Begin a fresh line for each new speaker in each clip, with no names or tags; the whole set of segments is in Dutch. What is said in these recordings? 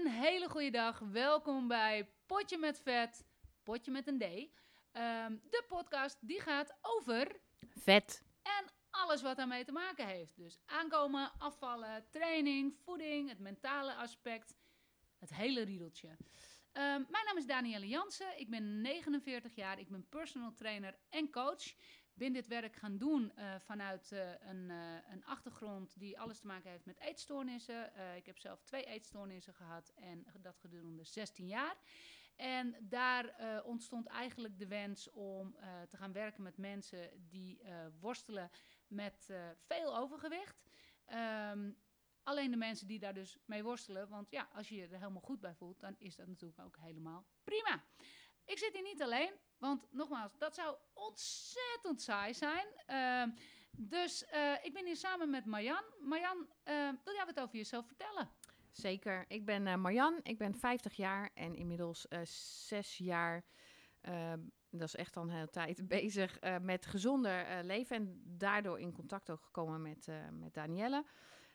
Een hele goede dag. Welkom bij Potje met Vet, Potje met een D. Ehm, de podcast die gaat over
Vet.
en alles wat daarmee te maken heeft. Dus aankomen, afvallen, training, voeding, het mentale aspect, het hele riedeltje. Ehm, mijn naam is Danielle Jansen. Ik ben 49 jaar. Ik ben personal trainer en coach. Ben dit werk gaan doen eh, vanuit eh, een, eh, een achtergrond die alles te maken heeft met eetstoornissen. Ik heb zelf twee eetstoornissen gehad en dat gedurende 16 jaar. En daar ontstond eigenlijk de wens om te gaan werken met mensen die worstelen met veel overgewicht. Ehm, alleen de mensen die daar dus mee worstelen, want ja, als je je er helemaal goed bij voelt, dan is dat natuurlijk ook helemaal prima. Ik zit hier niet alleen, want nogmaals, dat zou ontzettend saai zijn. Ehm, dus eh, ik ben hier samen met Marjan. Marjan, eh, wil jij wat over jezelf vertellen?
Zeker. Ik ben eh, Marjan, ik ben 50 jaar en inmiddels eh, zes jaar, eh, dat is echt al een hele tijd, bezig met gezonder leven. En daardoor in contact ook gekomen met, eh, met Danielle.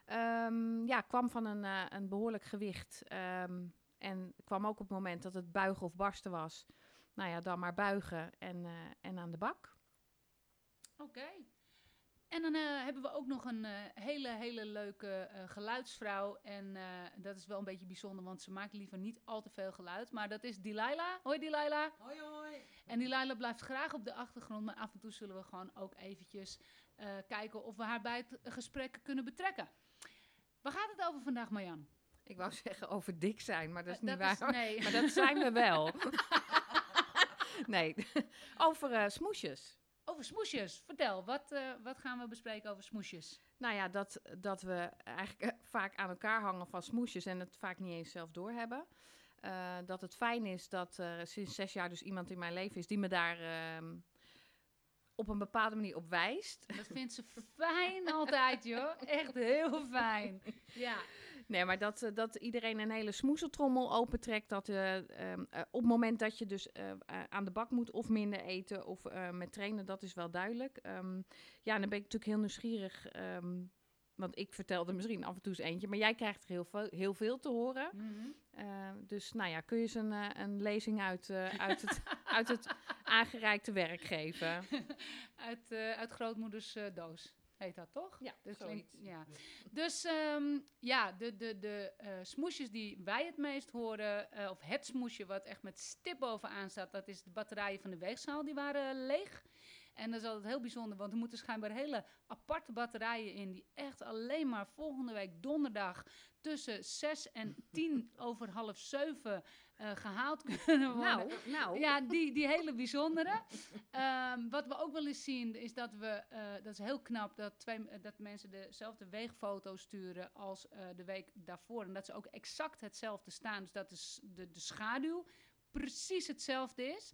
Ehm, ja, kwam van een, een behoorlijk gewicht. ehm, en kwam ook op het moment dat het buigen of barsten was. Nou ja, dan maar buigen en, eh, en aan de bak.
Oké. En dan eh, hebben we ook nog een eh, hele, hele leuke eh, geluidsvrouw. En eh, dat is wel een beetje bijzonder, want ze maakt liever niet al te veel geluid. Maar dat is Delilah. Hoi Delilah.
Hoi hoi.
En Delilah blijft graag op de achtergrond, maar af en toe zullen we gewoon ook eventjes eh, kijken of we haar bij het gesprek kunnen betrekken. Waar gaat het over vandaag, Marjan?
Ik wou zeggen over dik zijn, maar dat is
Eh,
niet
dat
waar.
is- nee.
Maar dat zijn we wel. nee, over eh, smoesjes.
Over smoesjes. Vertel, wat, eh, wat gaan we bespreken over smoesjes?
Nou ja, dat, dat we eigenlijk vaak aan elkaar hangen van smoesjes en het vaak niet eens zelf doorhebben. Eh dat het fijn is dat er sinds zes jaar dus iemand in mijn leven is die me daar ehm, op een bepaalde manier op wijst.
Dat vindt ze fijn altijd, joh. Echt heel fijn. Ja.
Nee, maar dat, eh, dat iedereen een hele smoezeltrommel opentrekt. Dat eh, ehm, eh, op het moment dat je dus aan de bak moet of minder eten of met trainen, dat is wel duidelijk. Ehm, ja, dan ben ik natuurlijk heel nieuwsgierig. ehm, want ik vertelde misschien af en toe eens eentje, maar jij krijgt er heel veel, heel veel te horen.
Mhm.
Dus nou ja, kun je eens een, een lezing uit, uit, het, uit het aangereikte werk geven?
Uit, uit grootmoeders doos. Heet dat toch?
Ja,
Dat klinkt- ja. Dus ehm, ja, de, de, de eh, smoesjes die wij het meest horen, eh, of het smoesje wat echt met stip bovenaan staat, dat is de batterijen van de weegschaal. Die waren leeg. En dat is altijd heel bijzonder, want er moeten schijnbaar hele aparte batterijen in, die echt alleen maar volgende week donderdag tussen 6 en 10 over half 7 eh, gehaald kunnen worden.
Nou, nou.
Ja, die, die hele bijzondere. Ehm, wat we ook wel eens zien, is dat we, eh, dat is heel knap, dat, twee, eh, dat mensen dezelfde weegfoto sturen als de week daarvoor. En dat ze ook exact hetzelfde staan. Dus dat is de, de schaduw precies hetzelfde is.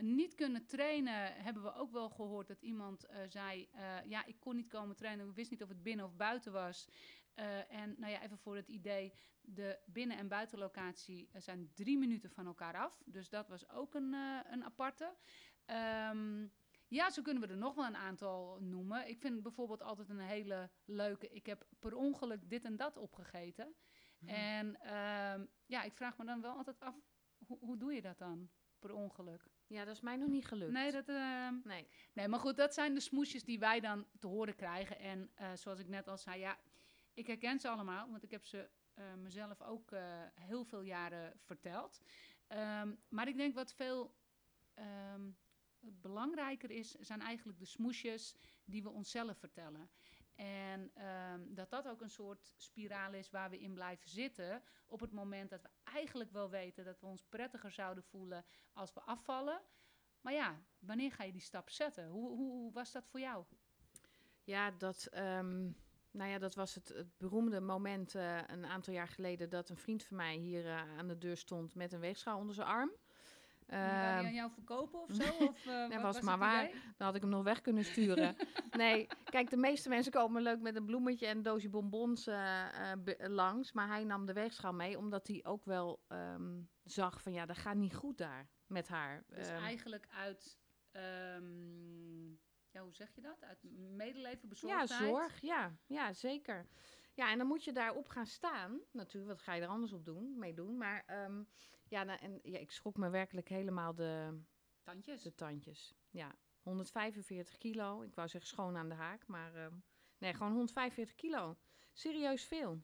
Niet kunnen trainen hebben we ook wel gehoord dat iemand zei: Ja, ik kon niet komen trainen. Ik wist niet of het binnen of buiten was. Eh, en nou ja, even voor het idee: de binnen- en buitenlocatie eh, zijn drie minuten van elkaar af. Dus dat was ook een, eh, een aparte. Ehm, ja, zo kunnen we er nog wel een aantal noemen. Ik vind bijvoorbeeld altijd een hele leuke. Ik heb per ongeluk dit en dat opgegeten. En ehm, ja, ik vraag me dan wel altijd af: hoe, hoe doe je dat dan? Per ongeluk.
Ja, dat is mij nog niet gelukt.
Nee, dat, ehm,
Nee.
nee, maar goed, dat zijn de smoesjes die wij dan te horen krijgen. En zoals ik net al zei, ja, ik herken ze allemaal, want ik heb ze eh, mezelf ook eh, heel veel jaren verteld. Ehm, maar ik denk wat veel ehm, belangrijker is, zijn eigenlijk de smoesjes die we onszelf vertellen. En ehm, dat dat ook een soort spiraal is waar we in blijven zitten. Op het moment dat we eigenlijk wel weten dat we ons prettiger zouden voelen als we afvallen. Maar ja, wanneer ga je die stap zetten? Hoe, hoe, was dat voor jou?
Ja, dat, nou ja, dat was het, het beroemde moment eh, een aantal jaar geleden dat een vriend van mij hier eh, aan de deur stond met een weegschaal onder zijn arm. Ehm,
aan jou verkopen of zo? Of, eh,
was maar waar. Dan had ik hem nog weg kunnen sturen. nee, kijk, de meeste mensen komen leuk met een bloemetje en een doosje bonbons langs. Maar hij nam de weegschaal mee, omdat hij ook wel ehm, zag van ja, dat gaat niet goed daar met haar.
Dus
Ehm,
eigenlijk uit, ja, hoe zeg je dat? Uit medeleven,
ja,
bezorgdheid?
zorg, ja, ja, zeker. Ja, en dan moet je daarop gaan staan. Natuurlijk, wat ga je er anders op doen, mee doen. Maar ehm, ja, nou, en, ja, ik schrok me werkelijk helemaal de,
Tandjes.
de tandjes. Ja, 145 kilo. Ik wou zeggen schoon aan de haak, maar ehm, nee, gewoon 145 kilo. Serieus veel.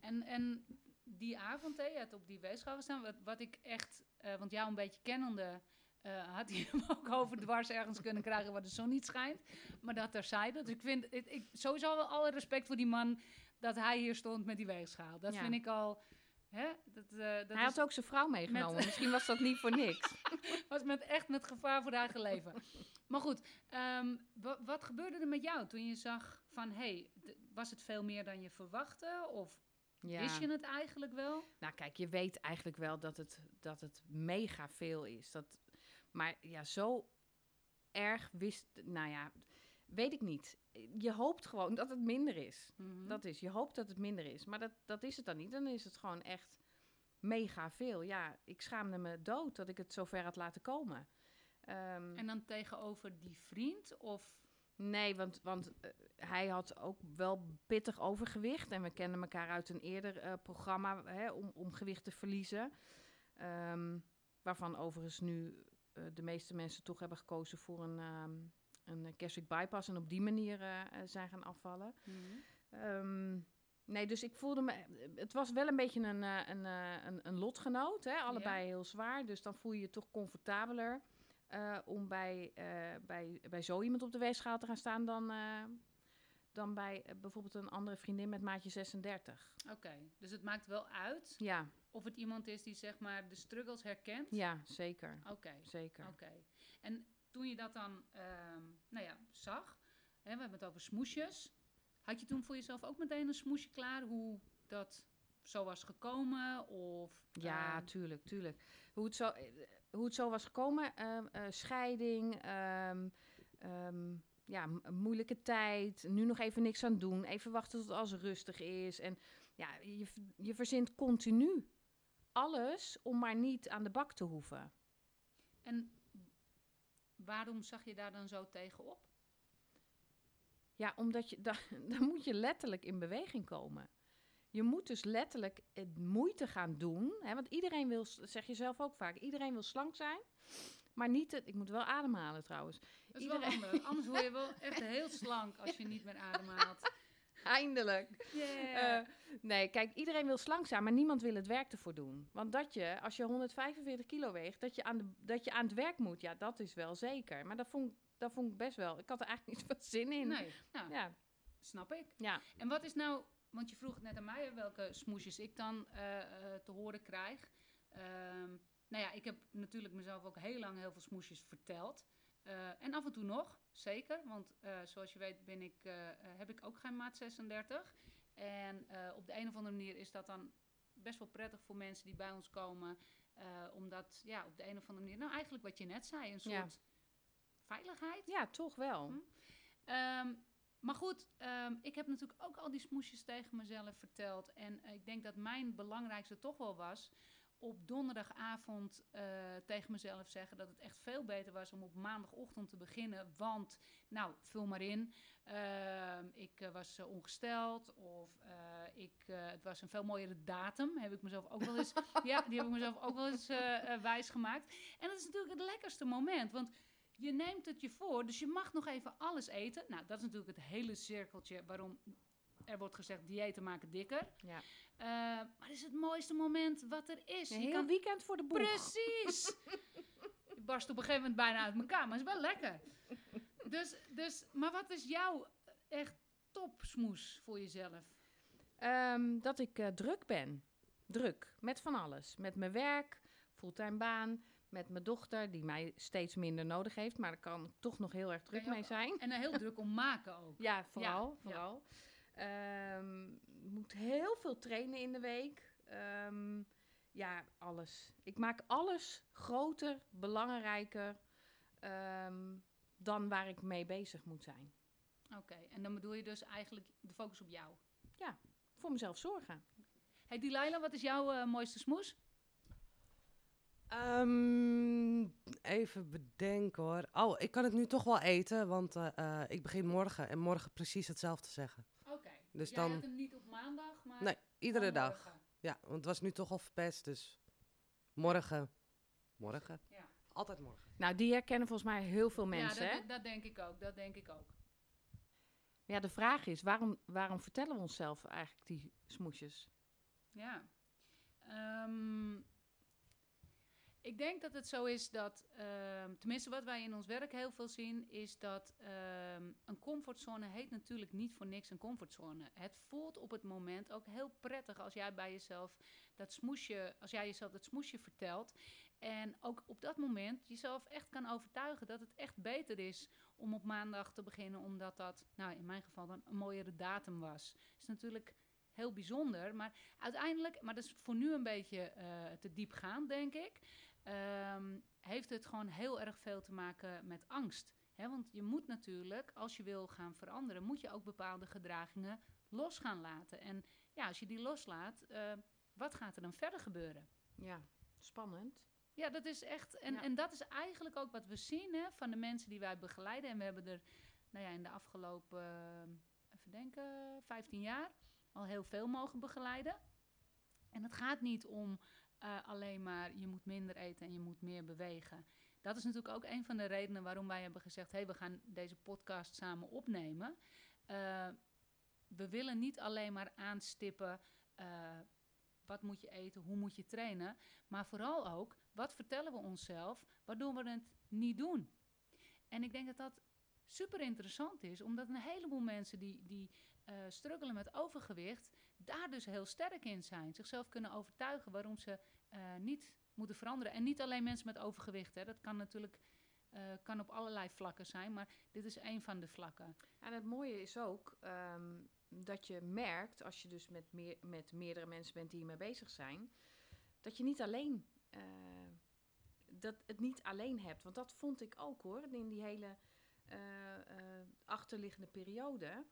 En, en die avond, hè, je had op die weegschaal gestaan, wat, wat ik echt, eh, want jou een beetje kennende, eh, had hij hem ook over dwars ergens kunnen krijgen waar de zon niet schijnt. Maar dat terzijde. Dus ik vind, ik, ik, sowieso wel alle respect voor die man dat hij hier stond met die weegschaal. Dat
Ja.
vind ik al, hè, dat, eh, dat
Hij had ook zijn vrouw meegenomen. Misschien was dat niet voor niks.
was met, echt met gevaar voor haar eigen leven. Maar goed, ehm, wa- wat gebeurde er met jou toen je zag van, hé, hey, was het veel meer dan je verwachtte? Of
Ja.
wist je het eigenlijk wel?
Nou, kijk, je weet eigenlijk wel dat het, dat het mega veel is. Dat, maar ja, zo erg wist. Nou ja, weet ik niet. Je hoopt gewoon dat het minder is.
Mhm.
Dat is, je hoopt dat het minder is. Maar dat, dat is het dan niet. Dan is het gewoon echt mega veel. Ja, ik schaamde me dood dat ik het zover had laten komen. Ehm,
En dan tegenover die vriend? Of,
Nee, want, want eh, hij had ook wel pittig overgewicht. En we kenden elkaar uit een eerder eh, programma hè, om, om gewicht te verliezen. Ehm, waarvan overigens nu de meeste mensen toch hebben gekozen voor een, ehm een gastric bypass. En op die manier eh, eh, zijn gaan afvallen. Ehm, nee, dus ik voelde me... Het was wel een beetje een, eh, een, eh, een, een lotgenoot. Hè? Allebei heel zwaar. Dus dan voel je je toch comfortabeler eh, om bij, eh, bij, bij zo iemand op de weegschaal te gaan staan dan, eh, dan bij eh, bijvoorbeeld een andere vriendin met maatje 36.
Oké, dus het maakt wel uit
Ja,
of het iemand is die zeg maar de struggles herkent?
ja zeker.
Oké,
Zeker.
oké. En toen je dat dan, ehm, nou ja, zag, hè, we hebben het over smoesjes. Had je toen voor jezelf ook meteen een smoesje klaar hoe dat zo was gekomen? Of,
Ja,
ehm,
tuurlijk, tuurlijk. Hoe het zo, eh, hoe het zo was gekomen, ehm, eh, scheiding, ja, een moeilijke tijd, nu nog even niks aan doen, even wachten tot als het rustig is. En ja, je, je verzint continu alles om maar niet aan de bak te hoeven.
En waarom zag je daar dan zo tegenop?
Ja, omdat je, dan, dan moet je letterlijk in beweging komen. Je moet dus letterlijk het moeite gaan doen. Hè, want iedereen wil, zeg je zelf ook vaak, iedereen wil slank zijn. Maar niet, het, ik moet wel ademhalen trouwens.
Dat is wel handig. Anders word je wel echt heel slank als je niet meer ademhaalt.
Eindelijk.
Yeah.
Eh, nee, kijk, iedereen wil slank zijn, maar niemand wil het werk ervoor doen. Want dat je, als je 145 kilo weegt, dat je aan, de, dat je aan het werk moet, ja, dat is wel zeker. Maar dat vond, ik- dat vond ik best wel. Ik had er eigenlijk niet veel zin in.
nee, nou,
Ja,
snap ik.
ja.
En wat is nou, want je vroeg net aan mij welke smoesjes ik dan eh, eh, te horen krijg. Ehm, nou ja, ik heb natuurlijk mezelf ook heel lang heel veel smoesjes verteld. Eh, en af en toe nog, zeker. Want eh, zoals je weet ben ik, eh, heb ik ook geen maat 36. En op de een of andere manier is dat dan best wel prettig voor mensen die bij ons komen. omdat, ja, op de een of andere manier, nou eigenlijk wat je net zei, een soort
Ja.
veiligheid.
ja, toch wel.
Hm? Ehm, maar goed, ehm, ik heb natuurlijk ook al die smoesjes tegen mezelf verteld. En ik denk dat mijn belangrijkste toch wel was op donderdagavond eh, tegen mezelf zeggen dat het echt veel beter was om op maandagochtend te beginnen. Want, nou, vul maar in. Ehm, ik eh, was eh, ongesteld of ik, het was een veel mooiere datum. Heb ik mezelf ook wel eens, ja, die heb ik mezelf ook wel eens wijs gemaakt. En dat is natuurlijk het lekkerste moment. Want je neemt het je voor, dus je mag nog even alles eten. Nou, dat is natuurlijk het hele cirkeltje waarom er wordt gezegd diëten maken dikker.
Ja.
Eh, maar het is het mooiste moment wat er is.
Een
Je
heel
kan-
weekend voor de boeg.
Precies! je barst op een gegeven moment bijna uit elkaar, maar het is wel lekker. Dus, dus, maar wat is jouw echt topsmoes voor jezelf?
Ehm, dat ik eh, druk ben. Druk. Met van alles. Met mijn werk, fulltime baan. Met mijn dochter, die mij steeds minder nodig heeft. Maar daar kan ik toch nog heel erg druk mee zijn.
En er heel druk om maken ook.
Ja, vooral.
ja.
vooral. Ehm, moet heel veel trainen in de week. Ehm, ja, alles. Ik maak alles groter, belangrijker ehm, dan waar ik mee bezig moet zijn.
Oké, en dan bedoel je dus eigenlijk de focus op jou.
Voor mezelf zorgen.
Hey Delilah, wat is jouw eh, mooiste smoes?
Ehm, even bedenken hoor. Oh, ik kan het nu toch wel eten, want eh, eh, ik begin morgen en morgen precies hetzelfde zeggen. Dus
Jij
dan,
hebt hem niet op maandag, maar
nee, iedere dag.
morgen.
Ja, want het was nu toch al verpest, dus morgen. Morgen?
Ja.
Altijd morgen.
Nou, die herkennen volgens mij heel veel mensen,
ja,
hè?
dat, dat denk ik ook. Dat denk ik ook.
Ja, de vraag is, waarom, waarom vertellen we onszelf eigenlijk die smoesjes?
Ja. Ehm, ik denk dat het zo is dat, ehm, tenminste wat wij in ons werk heel veel zien, is dat ehm, een comfortzone heet natuurlijk niet voor niks een comfortzone. Het voelt op het moment ook heel prettig als jij bij jezelf dat smoesje, als jij jezelf dat smoesje vertelt. En ook op dat moment jezelf echt kan overtuigen dat het echt beter is om op maandag te beginnen, omdat dat, nou in mijn geval dan een mooiere datum was. Is natuurlijk heel bijzonder, maar uiteindelijk, maar dat is voor nu een beetje eh, te diep gaan, denk ik, ehm, heeft het gewoon heel erg veel te maken met angst. Want je moet natuurlijk, als je wil gaan veranderen, moet je ook bepaalde gedragingen los gaan laten. En ja, als je die loslaat, eh, wat gaat er dan verder gebeuren?
Ja, spannend.
Ja, dat is echt. En,
Ja.
en dat is eigenlijk ook wat we zien hè, van de mensen die wij begeleiden. En we hebben er nou ja, in de afgelopen, even denken, 15 jaar al heel veel mogen begeleiden. En het gaat niet om eh, alleen maar je moet minder eten en je moet meer bewegen. Dat is natuurlijk ook een van de redenen waarom wij hebben gezegd: hé, hey, we gaan deze podcast samen opnemen. Eh, we willen niet alleen maar aanstippen. eh, wat moet je eten? Hoe moet je trainen? Maar vooral ook, wat vertellen we onszelf waardoor we het niet doen? En ik denk dat dat super interessant is, omdat een heleboel mensen die, die struggelen met overgewicht, daar dus heel sterk in zijn. Zichzelf kunnen overtuigen waarom ze niet moeten veranderen. En niet alleen mensen met overgewicht, hè. dat kan natuurlijk eh, kan op allerlei vlakken zijn, maar dit is één van de vlakken.
En het mooie is ook ehm, dat je merkt, als je dus met, meer, met meerdere mensen bent die hiermee bezig zijn, dat je niet alleen, eh, dat het niet alleen hebt. Want dat vond ik ook hoor, in die hele eh, eh, achterliggende periode.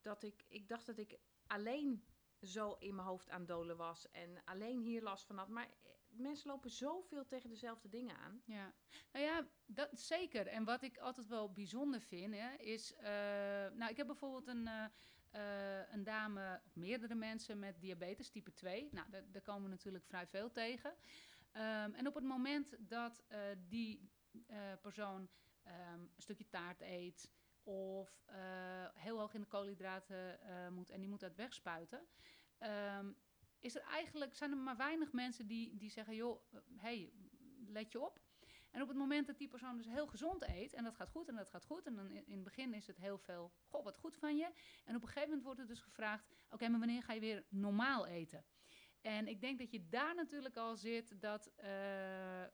Dat ik, ik dacht dat ik alleen zo in mijn hoofd aan dolen was en alleen hier last van had. Maar eh, mensen lopen zoveel tegen dezelfde dingen aan.
Ja, nou ja, dat zeker. En wat ik altijd wel bijzonder vind, hè, is... eh, nou, ik heb bijvoorbeeld een, eh, een dame, meerdere mensen met diabetes type 2. Nou, daar, komen we natuurlijk vrij veel tegen. Ehm, en op het moment dat die persoon ehm, een stukje taart eet... of eh, heel hoog in de koolhydraten eh, moet en die moet dat wegspuiten... ehm, is er eigenlijk, zijn er maar weinig mensen die, die zeggen... joh, hé, hey, let je op. En op het moment dat die persoon dus heel gezond eet, en dat gaat goed en dat gaat goed, en dan in, in het begin is het heel veel, goh, wat goed van je. En op een gegeven moment wordt er dus gevraagd, oké, maar wanneer ga je weer normaal eten? En ik denk dat je daar natuurlijk al zit dat eh, eh,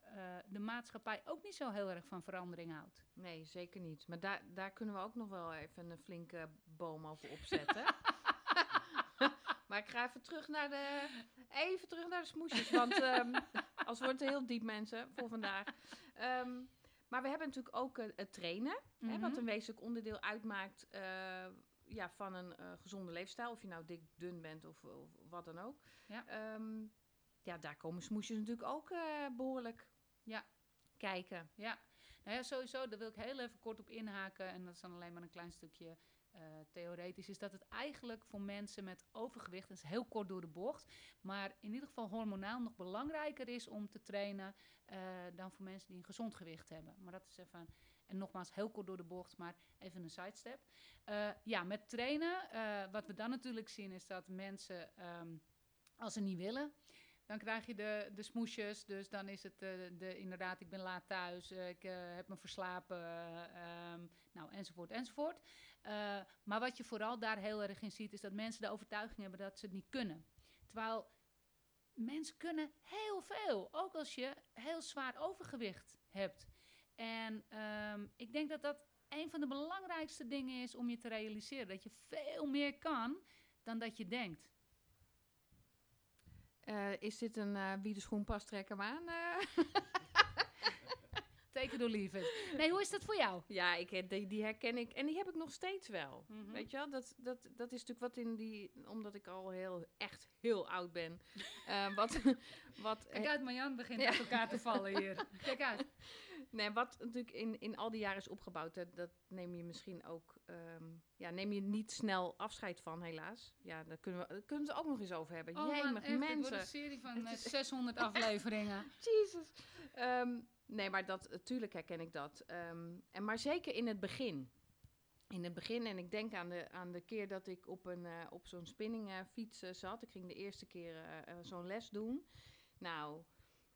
de maatschappij ook niet zo heel erg van verandering houdt.
Nee, zeker niet. Maar daar, daar kunnen we ook nog wel even een flinke boom over opzetten. maar ik ga even terug naar de, even terug naar de smoesjes. Want ehm als wordt het heel diep, mensen, voor vandaag. Ehm, maar we hebben natuurlijk ook eh, het trainen. Hè,
Mhm.
wat een wezenlijk onderdeel uitmaakt ja, van een eh, gezonde leefstijl. Of je nou dik, dun bent of, of wat dan ook.
Ja.
Ehm, ja, daar komen smoesjes natuurlijk ook eh, behoorlijk
Ja.
kijken.
Ja, nou ja, sowieso, daar wil ik heel even kort op inhaken. En dat is dan alleen maar een klein stukje eh, theoretisch. Is dat het eigenlijk voor mensen met overgewicht, dat is heel kort door de bocht. Maar in ieder geval hormonaal nog belangrijker is om te trainen dan voor mensen die een gezond gewicht hebben. Maar dat is even, en nogmaals heel kort door de bocht, maar even een sidestep. Eh, ja, met trainen, eh, wat we dan natuurlijk zien is dat mensen, ehm, als ze niet willen, dan krijg je de, de smoesjes. Dus dan is het eh, de, inderdaad, ik ben laat thuis, ik heb me verslapen, eh, ehm, nou, enzovoort, enzovoort. Maar wat je vooral daar heel erg in ziet, is dat mensen de overtuiging hebben dat ze het niet kunnen. Terwijl mensen kunnen heel veel, ook als je heel zwaar overgewicht hebt. En ehm, ik denk dat dat een van de belangrijkste dingen is om je te realiseren. Dat je veel meer kan dan dat je denkt.
Eh, is dit een eh, wie de schoen past, trek hem aan? eh?
Take it or leave it. Nee, hoe is dat voor jou?
Ja, ik, eh, die, die herken ik. En die heb ik nog steeds wel.
Mhm.
Weet je wel, dat, dat, dat is natuurlijk wat in die... Omdat ik al heel, echt heel oud ben. eh, wat, wat,
Kijk uit, Marjan begint
Ja.
uit elkaar te vallen hier. Kijk uit.
Nee, wat natuurlijk in, in al die jaren is opgebouwd, dat, dat neem je misschien ook, ehm, ja, neem je niet snel afscheid van, helaas. Ja, daar kunnen we, daar kunnen we het ook nog eens over hebben.
Oh man,
Jemig,
echt, dit wordt
mensen.
een serie van
Het
eh,
is-
600 afleveringen.
Jesus. Ehm, nee, maar dat, natuurlijk herken ik dat. Ehm, en maar zeker in het begin. In het begin, en ik denk aan de, aan de keer dat ik op, een, eh, op zo'n spinningfiets eh, zat. Ik ging de eerste keer zo'n les doen. Nou,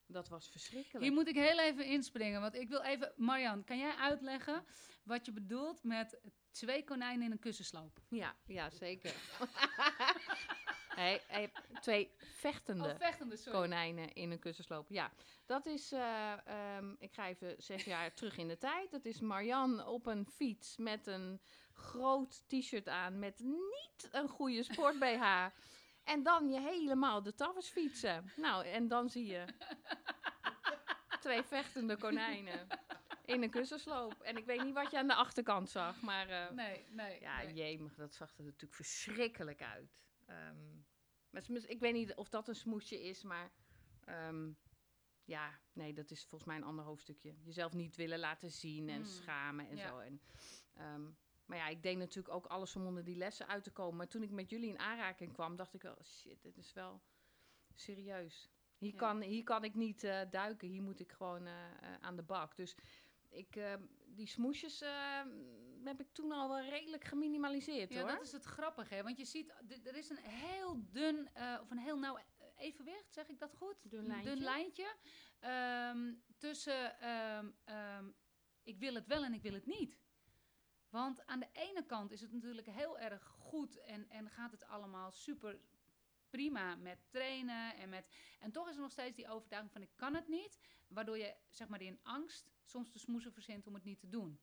dat was verschrikkelijk.
Hier moet ik heel even inspringen, want ik wil even... Marjan, kan jij uitleggen wat je bedoelt met twee konijnen in een kussensloop?
Ja, ja zeker. hey, hey, twee vechtende
Oh, vechtende,
konijnen in een kussensloop. Ja, dat is, eh, ehm, ik ga even zes jaar terug in de tijd. Dat is Marian op een fiets met een groot t-shirt aan met niet een goede sport BH. En dan je helemaal de tafels fietsen. Nou, en dan zie je twee vechtende konijnen in een kussensloop. En ik weet niet wat je aan de achterkant zag, maar... eh,
Nee, nee.
ja,
nee.
jemig, dat zag er natuurlijk verschrikkelijk uit. Ehm, maar ik weet niet of dat een smoesje is, maar ehm, ja, nee, dat is volgens mij een ander hoofdstukje. Jezelf niet willen laten zien en
Mm.
schamen en
Ja.
zo. En, ehm, maar ja, ik deed natuurlijk ook alles om onder die lessen uit te komen. Maar toen ik met jullie in aanraking kwam, dacht ik wel, shit, dit is wel serieus. Hier,
Ja.
kan, hier kan ik niet eh, duiken, hier moet ik gewoon eh, eh, aan de bak. Dus ik, die smoesjes ehm, heb ik toen al wel redelijk geminimaliseerd
Ja,
hoor.
dat is het grappige, hè? want je ziet, er is een heel dun, of een heel nauw evenwicht, zeg ik dat goed?
Dun lijntje.
Dun lijntje ehm, tussen ehm, ik wil het wel en ik wil het niet. Want aan de ene kant is het natuurlijk heel erg goed en, en gaat het allemaal super prima met trainen en met... En toch is er nog steeds die overtuiging van ik kan het niet, waardoor je zeg maar in angst soms de smoesen verzint om het niet te doen.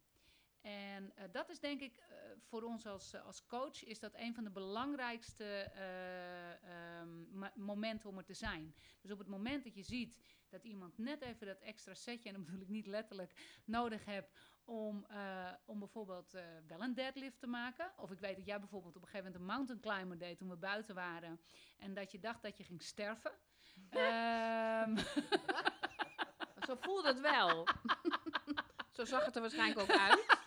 En eh, dat is denk ik eh, voor ons als, eh, als coach is dat een van de belangrijkste eh, ehm, momenten om er te zijn. Dus op het moment dat je ziet dat iemand net even dat extra setje, en dan bedoel ik niet letterlijk, nodig hebt om, eh, om bijvoorbeeld eh, wel een deadlift te maken. Of ik weet dat jij bijvoorbeeld op een gegeven moment een mountain climber deed toen we buiten waren. En dat je dacht dat je ging sterven. Ehm,
Zo voelde het wel. Zo zag het er waarschijnlijk ook uit.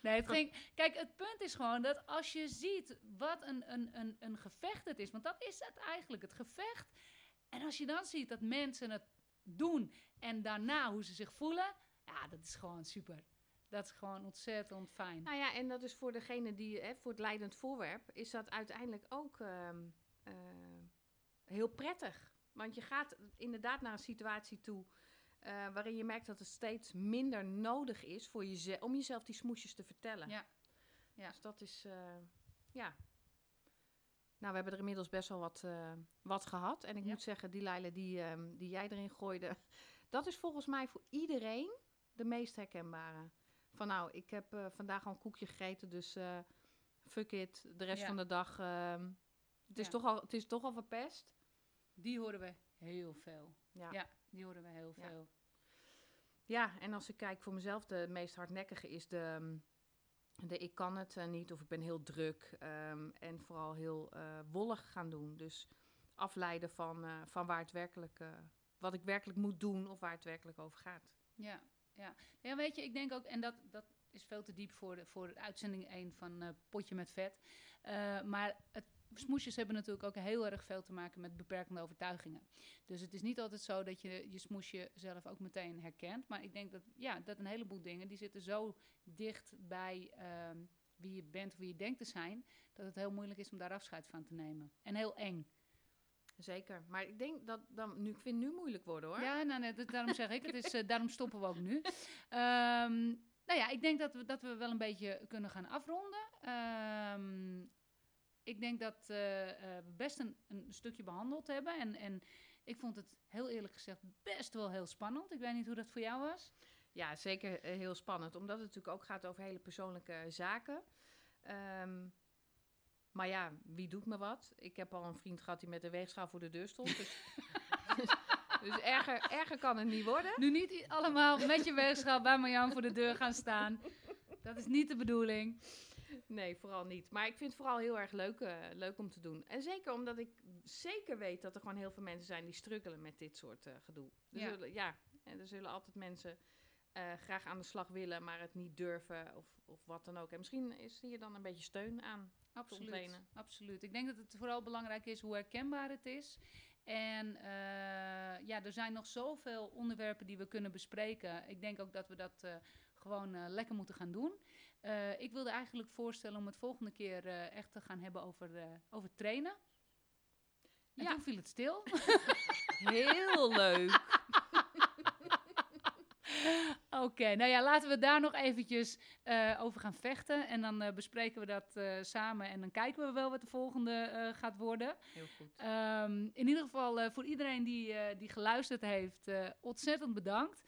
Nee, het ging. Kijk, het punt is gewoon dat als je ziet wat een, een, een, een gevecht het is, want dat is het eigenlijk, het gevecht. En als je dan ziet dat mensen het doen en daarna hoe ze zich voelen, ja, dat is gewoon super. Dat is gewoon ontzettend fijn.
Nou ja, en dat is voor degene die, hè, voor het leidend voorwerp, is dat uiteindelijk ook ehm, eh, heel prettig. Want je gaat inderdaad naar een situatie toe eh, waarin je merkt dat het steeds minder nodig is voor jezelf, om jezelf die smoesjes te vertellen.
Ja. Ja.
Dus dat is, eh, ja. Nou, we hebben er inmiddels best wel wat, wat gehad. En ik
Ja.
moet zeggen, die Leila die, ehm, die jij erin gooide, dat is volgens mij voor iedereen de meest herkenbare. Van nou, ik heb eh, vandaag al een koekje gegeten, dus eh, fuck it, de rest
Ja.
van de dag. ehm, het, is
Ja.
toch al, het is toch al verpest.
Die horen we heel veel.
Ja.
Ja, die horen we heel veel.
Ja, en als ik kijk voor mezelf, de meest hardnekkige is de, ehm, de ik kan het eh, niet of ik ben heel druk. ehm, en vooral heel wollig gaan doen. Dus afleiden van, van waar het werkelijk, wat ik werkelijk moet doen of waar het werkelijk over gaat.
Ja, ja. ja, weet je, ik denk ook, en dat, dat is veel te diep voor, de, voor uitzending 1 van eh, Potje met Vet. Eh, maar het, smoesjes hebben natuurlijk ook heel erg veel te maken met beperkende overtuigingen. Dus het is niet altijd zo dat je je smoesje zelf ook meteen herkent. Maar ik denk dat, ja, dat een heleboel dingen, die zitten zo dicht bij ehm, wie je bent, wie je denkt te zijn, dat het heel moeilijk is om daar afscheid van te nemen. En heel eng.
Zeker. Maar ik denk dat dan, nu, ik vind het nu moeilijk worden hoor.
Ja, nou, nee, dat- daarom zeg ik, het is, eh, daarom stoppen we ook nu. Ehm, nou ja, ik denk dat we, dat we wel een beetje kunnen gaan afronden. Ehm, ik denk dat eh, eh, we best een, een stukje behandeld hebben. En, en ik vond het heel eerlijk gezegd best wel heel spannend. Ik weet niet hoe dat voor jou was.
Ja, zeker heel spannend. Omdat het natuurlijk ook gaat over hele persoonlijke zaken. Ehm, maar ja, wie doet me wat? Ik heb al een vriend gehad die met de weegschaal voor de deur stond. Dus, dus, dus erger, erger kan het niet worden.
Nu niet allemaal met je weegschaal bij Marjan voor de deur gaan staan. Dat is niet de bedoeling.
Nee, vooral niet. Maar ik vind het vooral heel erg leuk, eh, leuk om te doen. En zeker omdat ik zeker weet dat er gewoon heel veel mensen zijn die struggelen met dit soort eh, gedoe.
Ja.
ja. ja. En er zullen altijd mensen eh, graag aan de slag willen, maar het niet durven of, of wat dan ook. En misschien is hier dan een beetje steun aan.
Absoluut, absoluut. Ik denk dat het vooral belangrijk is hoe herkenbaar het is. En eh, ja, er zijn nog zoveel onderwerpen die we kunnen bespreken. Ik denk ook dat we dat eh, gewoon lekker moeten gaan doen. Eh, ik wilde eigenlijk voorstellen om het volgende keer eh, echt te gaan hebben over, eh, over trainen. En
Ja.
toen viel het stil.
Heel leuk.
Oké, nou ja, laten we daar nog eventjes eh, over gaan vechten. En dan eh, bespreken we dat eh, samen en dan kijken we wel wat de volgende gaat worden.
Heel goed.
Ehm, in ieder geval voor iedereen die, die geluisterd heeft, ontzettend bedankt.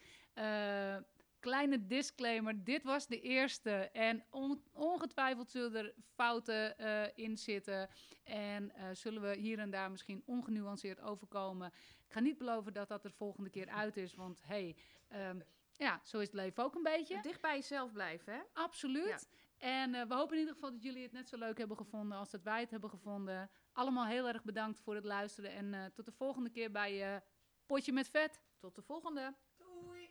Kleine disclaimer, dit was de eerste en on- ongetwijfeld zullen er fouten in zitten. En zullen we hier en daar misschien ongenuanceerd overkomen. Ik ga niet beloven dat dat er volgende keer uit is, want hey, ehm, ja, zo is het leven ook een beetje.
Dicht bij jezelf blijven, hè?
Absoluut. En eh, we hopen in ieder geval dat jullie het net zo leuk hebben gevonden als dat wij het hebben gevonden. Allemaal heel erg bedankt voor het luisteren. En eh, tot de volgende keer bij eh Potje met Vet.
Tot de volgende.
Doei!